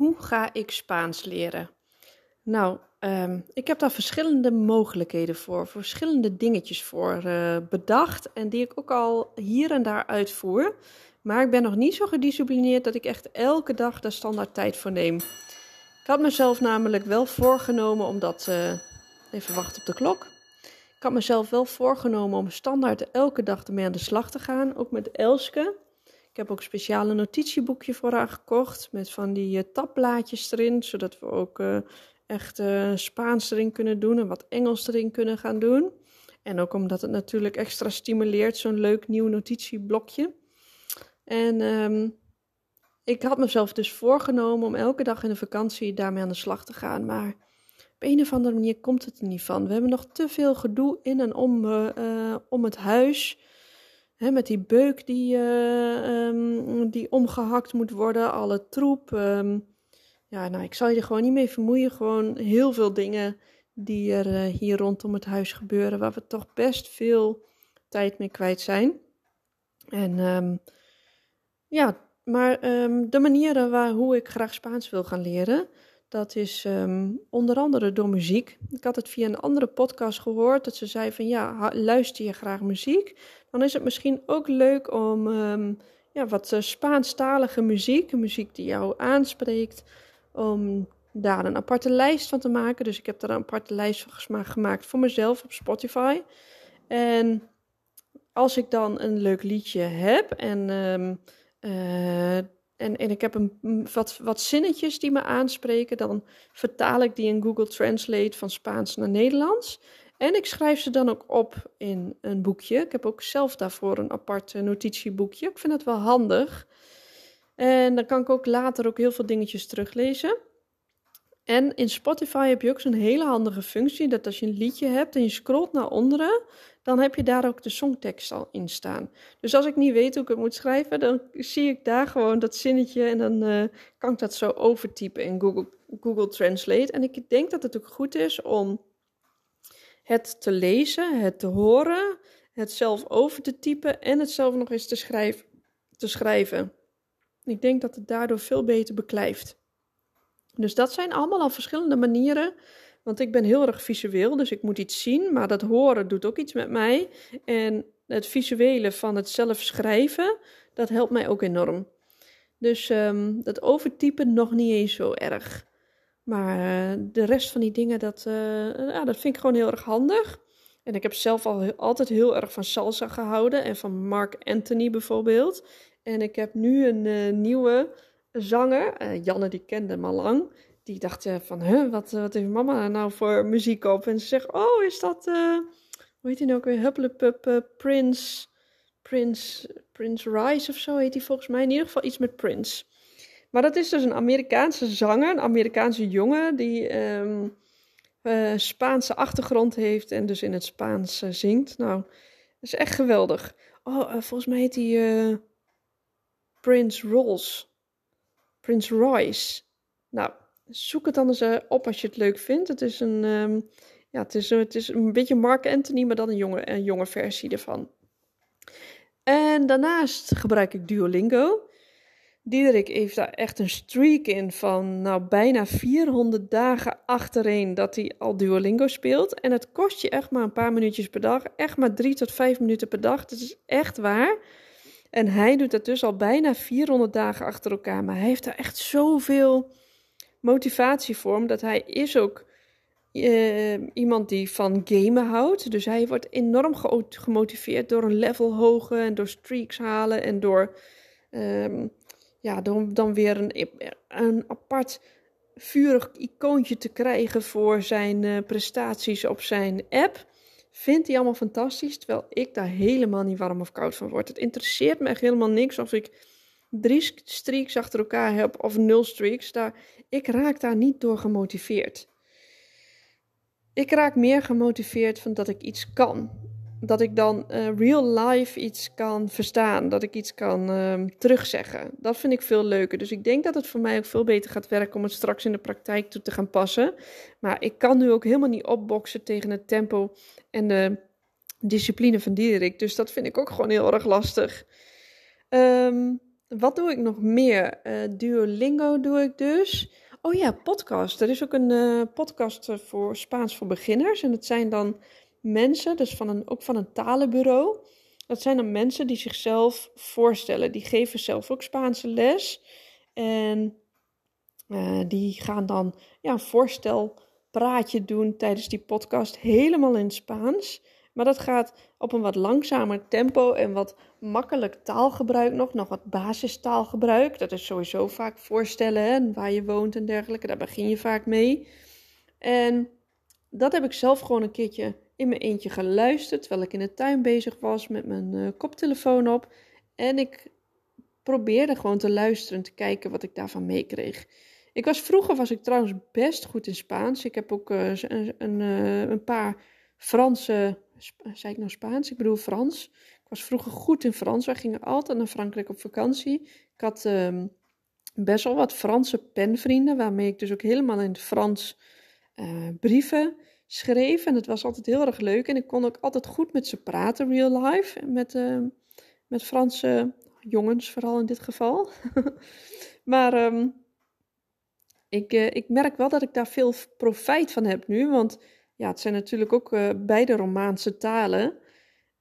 Hoe ga ik Spaans leren? Nou, um, ik heb daar verschillende mogelijkheden voor, verschillende dingetjes voor uh, bedacht en die ik ook al hier en daar uitvoer. Maar ik ben nog niet zo gedisciplineerd dat ik echt elke dag daar standaard tijd voor neem. Ik had mezelf namelijk wel voorgenomen om dat. Uh, even wachten op de klok. Ik had mezelf wel voorgenomen om standaard elke dag ermee aan de slag te gaan, ook met Elske. Ik heb ook een speciale notitieboekje voor haar gekocht met van die uh, erin, zodat we ook uh, echt uh, Spaans erin kunnen doen en wat Engels erin kunnen gaan doen. En ook omdat het natuurlijk extra stimuleert, zo'n leuk nieuw notitieblokje. En um, ik had mezelf dus voorgenomen om elke dag in de vakantie daarmee aan de slag te gaan. Maar op een of andere manier komt het er niet van. We hebben nog te veel gedoe in en om, om het huis. Met die beuk die, uh, um, die omgehakt moet worden, alle troep. Um, ja, nou, ik zal je er gewoon niet mee vermoeien. Gewoon heel veel dingen die er uh, hier rondom het huis gebeuren, waar we toch best veel tijd mee kwijt zijn. En um, ja, maar de manieren waar, hoe ik graag Spaans wil gaan leren, dat is onder andere door muziek. Ik had het via een andere podcast gehoord dat ze zei van ja, luister je graag muziek, dan is het misschien ook leuk om um, ja, wat uh, Spaanstalige muziek, muziek die jou aanspreekt, om daar een aparte lijst van te maken. Dus ik heb daar een aparte lijst van gemaakt voor mezelf op Spotify. En als ik dan een leuk liedje heb en um, uh, en, en ik heb een, wat, wat zinnetjes die me aanspreken. Dan vertaal ik die in Google Translate van Spaans naar Nederlands. En ik schrijf ze dan ook op in een boekje. Ik heb ook zelf daarvoor een apart notitieboekje. Ik vind het wel handig. En dan kan ik ook later ook heel veel dingetjes teruglezen. En in Spotify heb je ook zo'n hele handige functie dat als je een liedje hebt en je scrolt naar onderen, dan heb je daar ook de songtekst al in staan. Dus als ik niet weet hoe ik het moet schrijven, dan zie ik daar gewoon dat zinnetje en dan uh, kan ik dat zo overtypen in Google, Google Translate. En ik denk dat het ook goed is om het te lezen, het te horen, het zelf over te typen en het zelf nog eens te, schrijf, te schrijven. Ik denk dat het daardoor veel beter beklijft. Dus dat zijn allemaal al verschillende manieren. Want ik ben heel erg visueel, dus ik moet iets zien, maar dat horen doet ook iets met mij. En het visuele van het zelf schrijven, dat helpt mij ook enorm. Dus um, dat overtypen nog niet eens zo erg. Maar uh, de rest van die dingen, dat, uh, ja, dat vind ik gewoon heel erg handig. En ik heb zelf al altijd heel erg van salsa gehouden en van Mark Anthony bijvoorbeeld. En ik heb nu een uh, nieuwe zanger, Janne die kende hem al lang, die dacht uh, van, huh, wat, wat heeft mama nou voor muziek op? En ze zegt, oh, is dat, hoe heet hij nou ook weer, Hupplepup Prince, Prince, Prince Rice of zo heet hij volgens mij, in ieder geval iets met Prince. Maar dat is dus een Amerikaanse zanger, een Amerikaanse jongen, die um, Spaanse achtergrond heeft en dus in het Spaans zingt. Nou, dat is echt geweldig. Oh, volgens mij heet hij Prince Rolls. Prince Royce. Nou, zoek het dan eens op als je het leuk vindt. Het is een, um, ja, het is, het is een beetje Mark Anthony, maar dan een jonge, een jonge versie ervan. En daarnaast gebruik ik Duolingo. Diederik heeft daar echt een streak in van nou bijna 400 dagen achtereen dat hij al Duolingo speelt. En het kost je echt maar een paar minuutjes per dag. Echt maar drie tot vijf minuten per dag. Dat is echt waar. En hij doet dat dus al bijna 400 dagen achter elkaar. Maar hij heeft daar echt zoveel motivatie voor. Omdat hij is ook uh, iemand die van gamen houdt. Dus hij wordt enorm ge gemotiveerd door een level hogen en door streaks halen. En door um, ja, dan, dan weer een, een apart vurig icoontje te krijgen voor zijn uh, prestaties op zijn app vindt hij allemaal fantastisch, terwijl ik daar helemaal niet warm of koud van word. Het interesseert me echt helemaal niks of ik drie streaks achter elkaar heb of nul streaks, daar, ik raak daar niet door gemotiveerd. Ik raak meer gemotiveerd van dat ik iets kan. Dat ik dan uh, real life iets kan verstaan. Dat ik iets kan uh, terugzeggen. Dat vind ik veel leuker. Dus ik denk dat het voor mij ook veel beter gaat werken om het straks in de praktijk toe te gaan passen. Maar ik kan nu ook helemaal niet opboksen tegen het tempo en de discipline van Diederik. Dus dat vind ik ook gewoon heel erg lastig. Um, wat doe ik nog meer? Uh, Duolingo doe ik dus. Oh ja, podcast. Er is ook een uh, podcast eh, voor Spaans voor beginners. En dat zijn dan mensen, dus van een, ook van een talenbureau. Dat zijn dan mensen die zichzelf voorstellen. Die geven zelf ook Spaanse les. En uh, die gaan dan ja, een voorstelpraatje doen tijdens die podcast. Helemaal in Spaans. Maar dat gaat op een wat langzamer tempo en wat makkelijk taalgebruik nog. Nog wat basistaalgebruik. Dat is sowieso vaak voorstellen hè, waar je woont en dergelijke. Daar begin je vaak mee. En dat heb ik zelf gewoon een keertje in mijn eentje geluisterd. Terwijl ik in de tuin bezig was met mijn uh, koptelefoon op. En ik probeerde gewoon te luisteren en te kijken wat ik daarvan meekreeg. Ik was, vroeger was ik trouwens best goed in Spaans. Ik heb ook uh, een, een, uh, een paar Franse zei ik nou Spaans? Ik bedoel Frans. Ik was vroeger goed in Frans. Wij gingen altijd naar Frankrijk op vakantie. Ik had um, best wel wat Franse penvrienden, waarmee ik dus ook helemaal in het Frans brieven schreef. En het was altijd heel erg leuk. En ik kon ook altijd goed met ze praten, real life. Met, uh, met Franse jongens, vooral in dit geval. maar um, ik, uh, ik merk wel dat ik daar veel profijt van heb nu. Want ja, het zijn natuurlijk ook uh, beide Romaanse talen.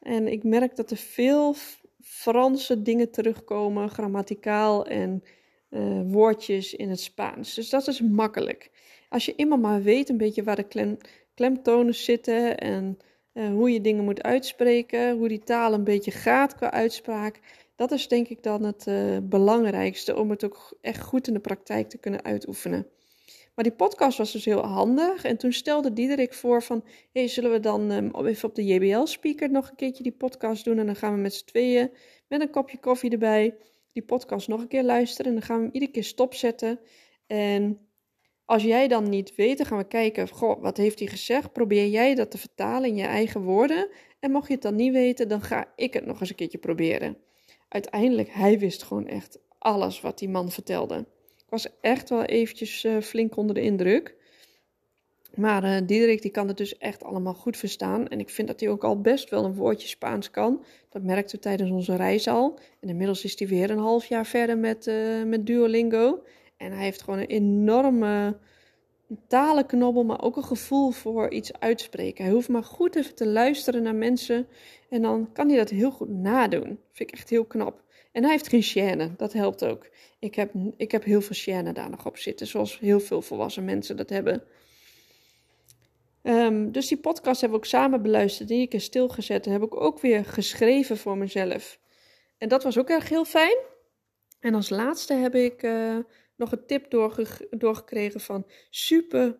En ik merk dat er veel Franse dingen terugkomen, grammaticaal en woordjes in het Spaans. Dus dat is makkelijk. Als je eenmaal maar weet een beetje waar de klemtonen zitten en uh, hoe je dingen moet uitspreken, hoe die taal een beetje gaat qua uitspraak. Dat is denk ik dan het belangrijkste om het ook echt goed in de praktijk te kunnen uitoefenen. Maar die podcast was dus heel handig. En toen stelde Diederik voor van... Hey, zullen we dan um, even op de JBL-speaker nog een keertje die podcast doen? En dan gaan we met z'n tweeën met een kopje koffie erbij... die podcast nog een keer luisteren. En dan gaan we hem iedere keer stopzetten. En als jij dan niet weet, dan gaan we kijken... Goh, wat heeft hij gezegd? Probeer jij dat te vertalen in je eigen woorden? En mocht je het dan niet weten, dan ga ik het nog eens een keertje proberen. Uiteindelijk, hij wist gewoon echt alles wat die man vertelde. Ik was echt wel eventjes uh, flink onder de indruk. Maar uh, Diederik die kan het dus echt allemaal goed verstaan. En ik vind dat hij ook al best wel een woordje Spaans kan. Dat merkte we tijdens onze reis al. En inmiddels is hij weer een half jaar verder met, uh, met Duolingo. En hij heeft gewoon een enorme talenknobbel, maar ook een gevoel voor iets uitspreken. Hij hoeft maar goed even te luisteren naar mensen. En dan kan hij dat heel goed nadoen. Vind ik echt heel knap. En hij heeft geen chaîne, dat helpt ook. Ik heb, ik heb heel veel chaîne daar nog op zitten, zoals heel veel volwassen mensen dat hebben. Um, dus die podcast hebben we ook samen beluisterd, die ik er stilgezet en heb ik ook weer geschreven voor mezelf. En dat was ook erg heel fijn. En als laatste heb ik uh, nog een tip doorge doorgekregen van super,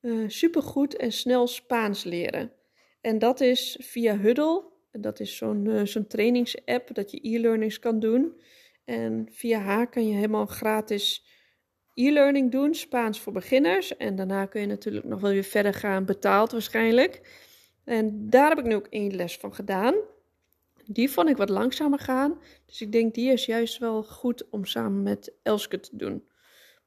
uh, super goed en snel Spaans leren. En dat is via Huddle. Dat is zo'n uh, zo'n trainingsapp dat je e-learnings kan doen. En via haar kan je helemaal gratis e-learning doen, Spaans voor beginners. En daarna kun je natuurlijk nog wel weer verder gaan, betaald waarschijnlijk. En daar heb ik nu ook één les van gedaan. Die vond ik wat langzamer gaan. Dus ik denk die is juist wel goed om samen met Elske te doen.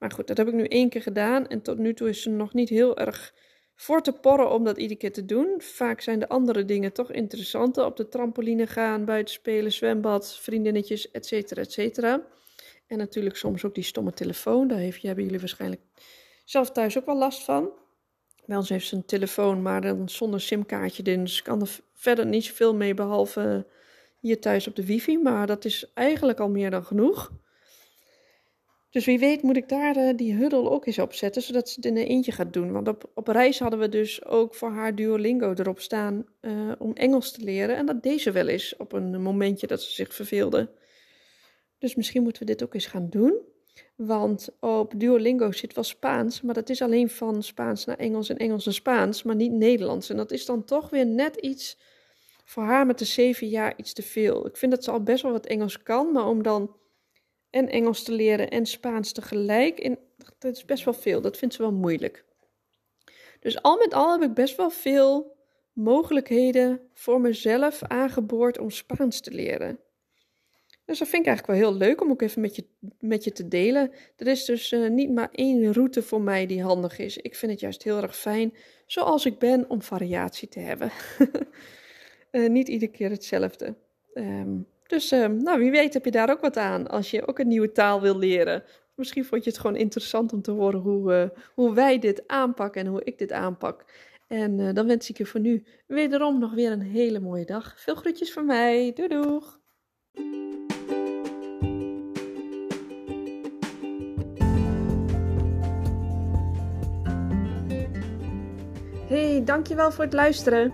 Maar goed, dat heb ik nu één keer gedaan. En tot nu toe is ze nog niet heel erg voor te porren om dat iedere keer te doen. Vaak zijn de andere dingen toch interessanter. Op de trampoline gaan, buiten spelen, zwembad, vriendinnetjes, etc. etcetera. En natuurlijk soms ook die stomme telefoon. Daar hebben jullie waarschijnlijk zelf thuis ook wel last van. Bij ons heeft ze een telefoon, maar dan zonder simkaartje erin. Dus kan er verder niet zoveel mee, behalve hier thuis op de wifi. Maar dat is eigenlijk al meer dan genoeg. Dus wie weet moet ik daar uh, die huddle ook eens op zetten, zodat ze het in een eentje gaat doen. Want op, op reis hadden we dus ook voor haar Duolingo erop staan uh, om Engels te leren. En dat deed ze wel eens op een momentje dat ze zich verveelde. Dus misschien moeten we dit ook eens gaan doen. Want op Duolingo zit wel Spaans, maar dat is alleen van Spaans naar Engels en Engels naar Spaans, maar niet Nederlands. En dat is dan toch weer net iets voor haar met de zeven jaar iets te veel. Ik vind dat ze al best wel wat Engels kan, maar om dan en Engels te leren en Spaans tegelijk. En dat is best wel veel. Dat vindt ze wel moeilijk. Dus al met al heb ik best wel veel mogelijkheden voor mezelf aangeboord om Spaans te leren. Dus dat vind ik eigenlijk wel heel leuk om ook even met je, met je te delen. Er is dus uh, niet maar één route voor mij die handig is. Ik vind het juist heel erg fijn, zoals ik ben, om variatie te hebben. uh, niet iedere keer hetzelfde. Um, dus um, nou, wie weet heb je daar ook wat aan als je ook een nieuwe taal wil leren. Misschien vond je het gewoon interessant om te horen hoe, uh, hoe wij dit aanpakken en hoe ik dit aanpak. En dan wens ik je voor nu wederom nog weer een hele mooie dag. Veel groetjes van mij. Doei doeg! Hey, dankjewel voor het luisteren.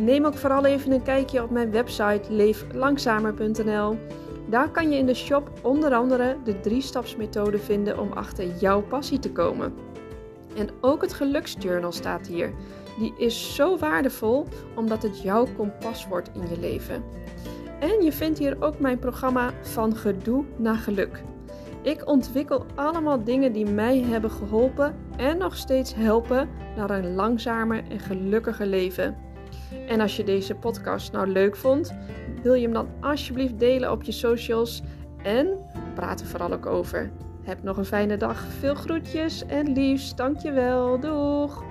Neem ook vooral even een kijkje op mijn website leeflangzamer.nl. Daar kan je in de shop onder andere de drie-stapsmethode vinden om achter jouw passie te komen. En ook het geluksjournal staat hier. Die is zo waardevol omdat het jouw kompas wordt in je leven. En je vindt hier ook mijn programma Van Gedoe naar Geluk. Ik ontwikkel allemaal dingen die mij hebben geholpen en nog steeds helpen naar een langzamer en gelukkiger leven. En als je deze podcast nou leuk vond, wil je hem dan alsjeblieft delen op je socials en praat er vooral ook over. Heb nog een fijne dag. Veel groetjes en liefst. Dankjewel. Doeg!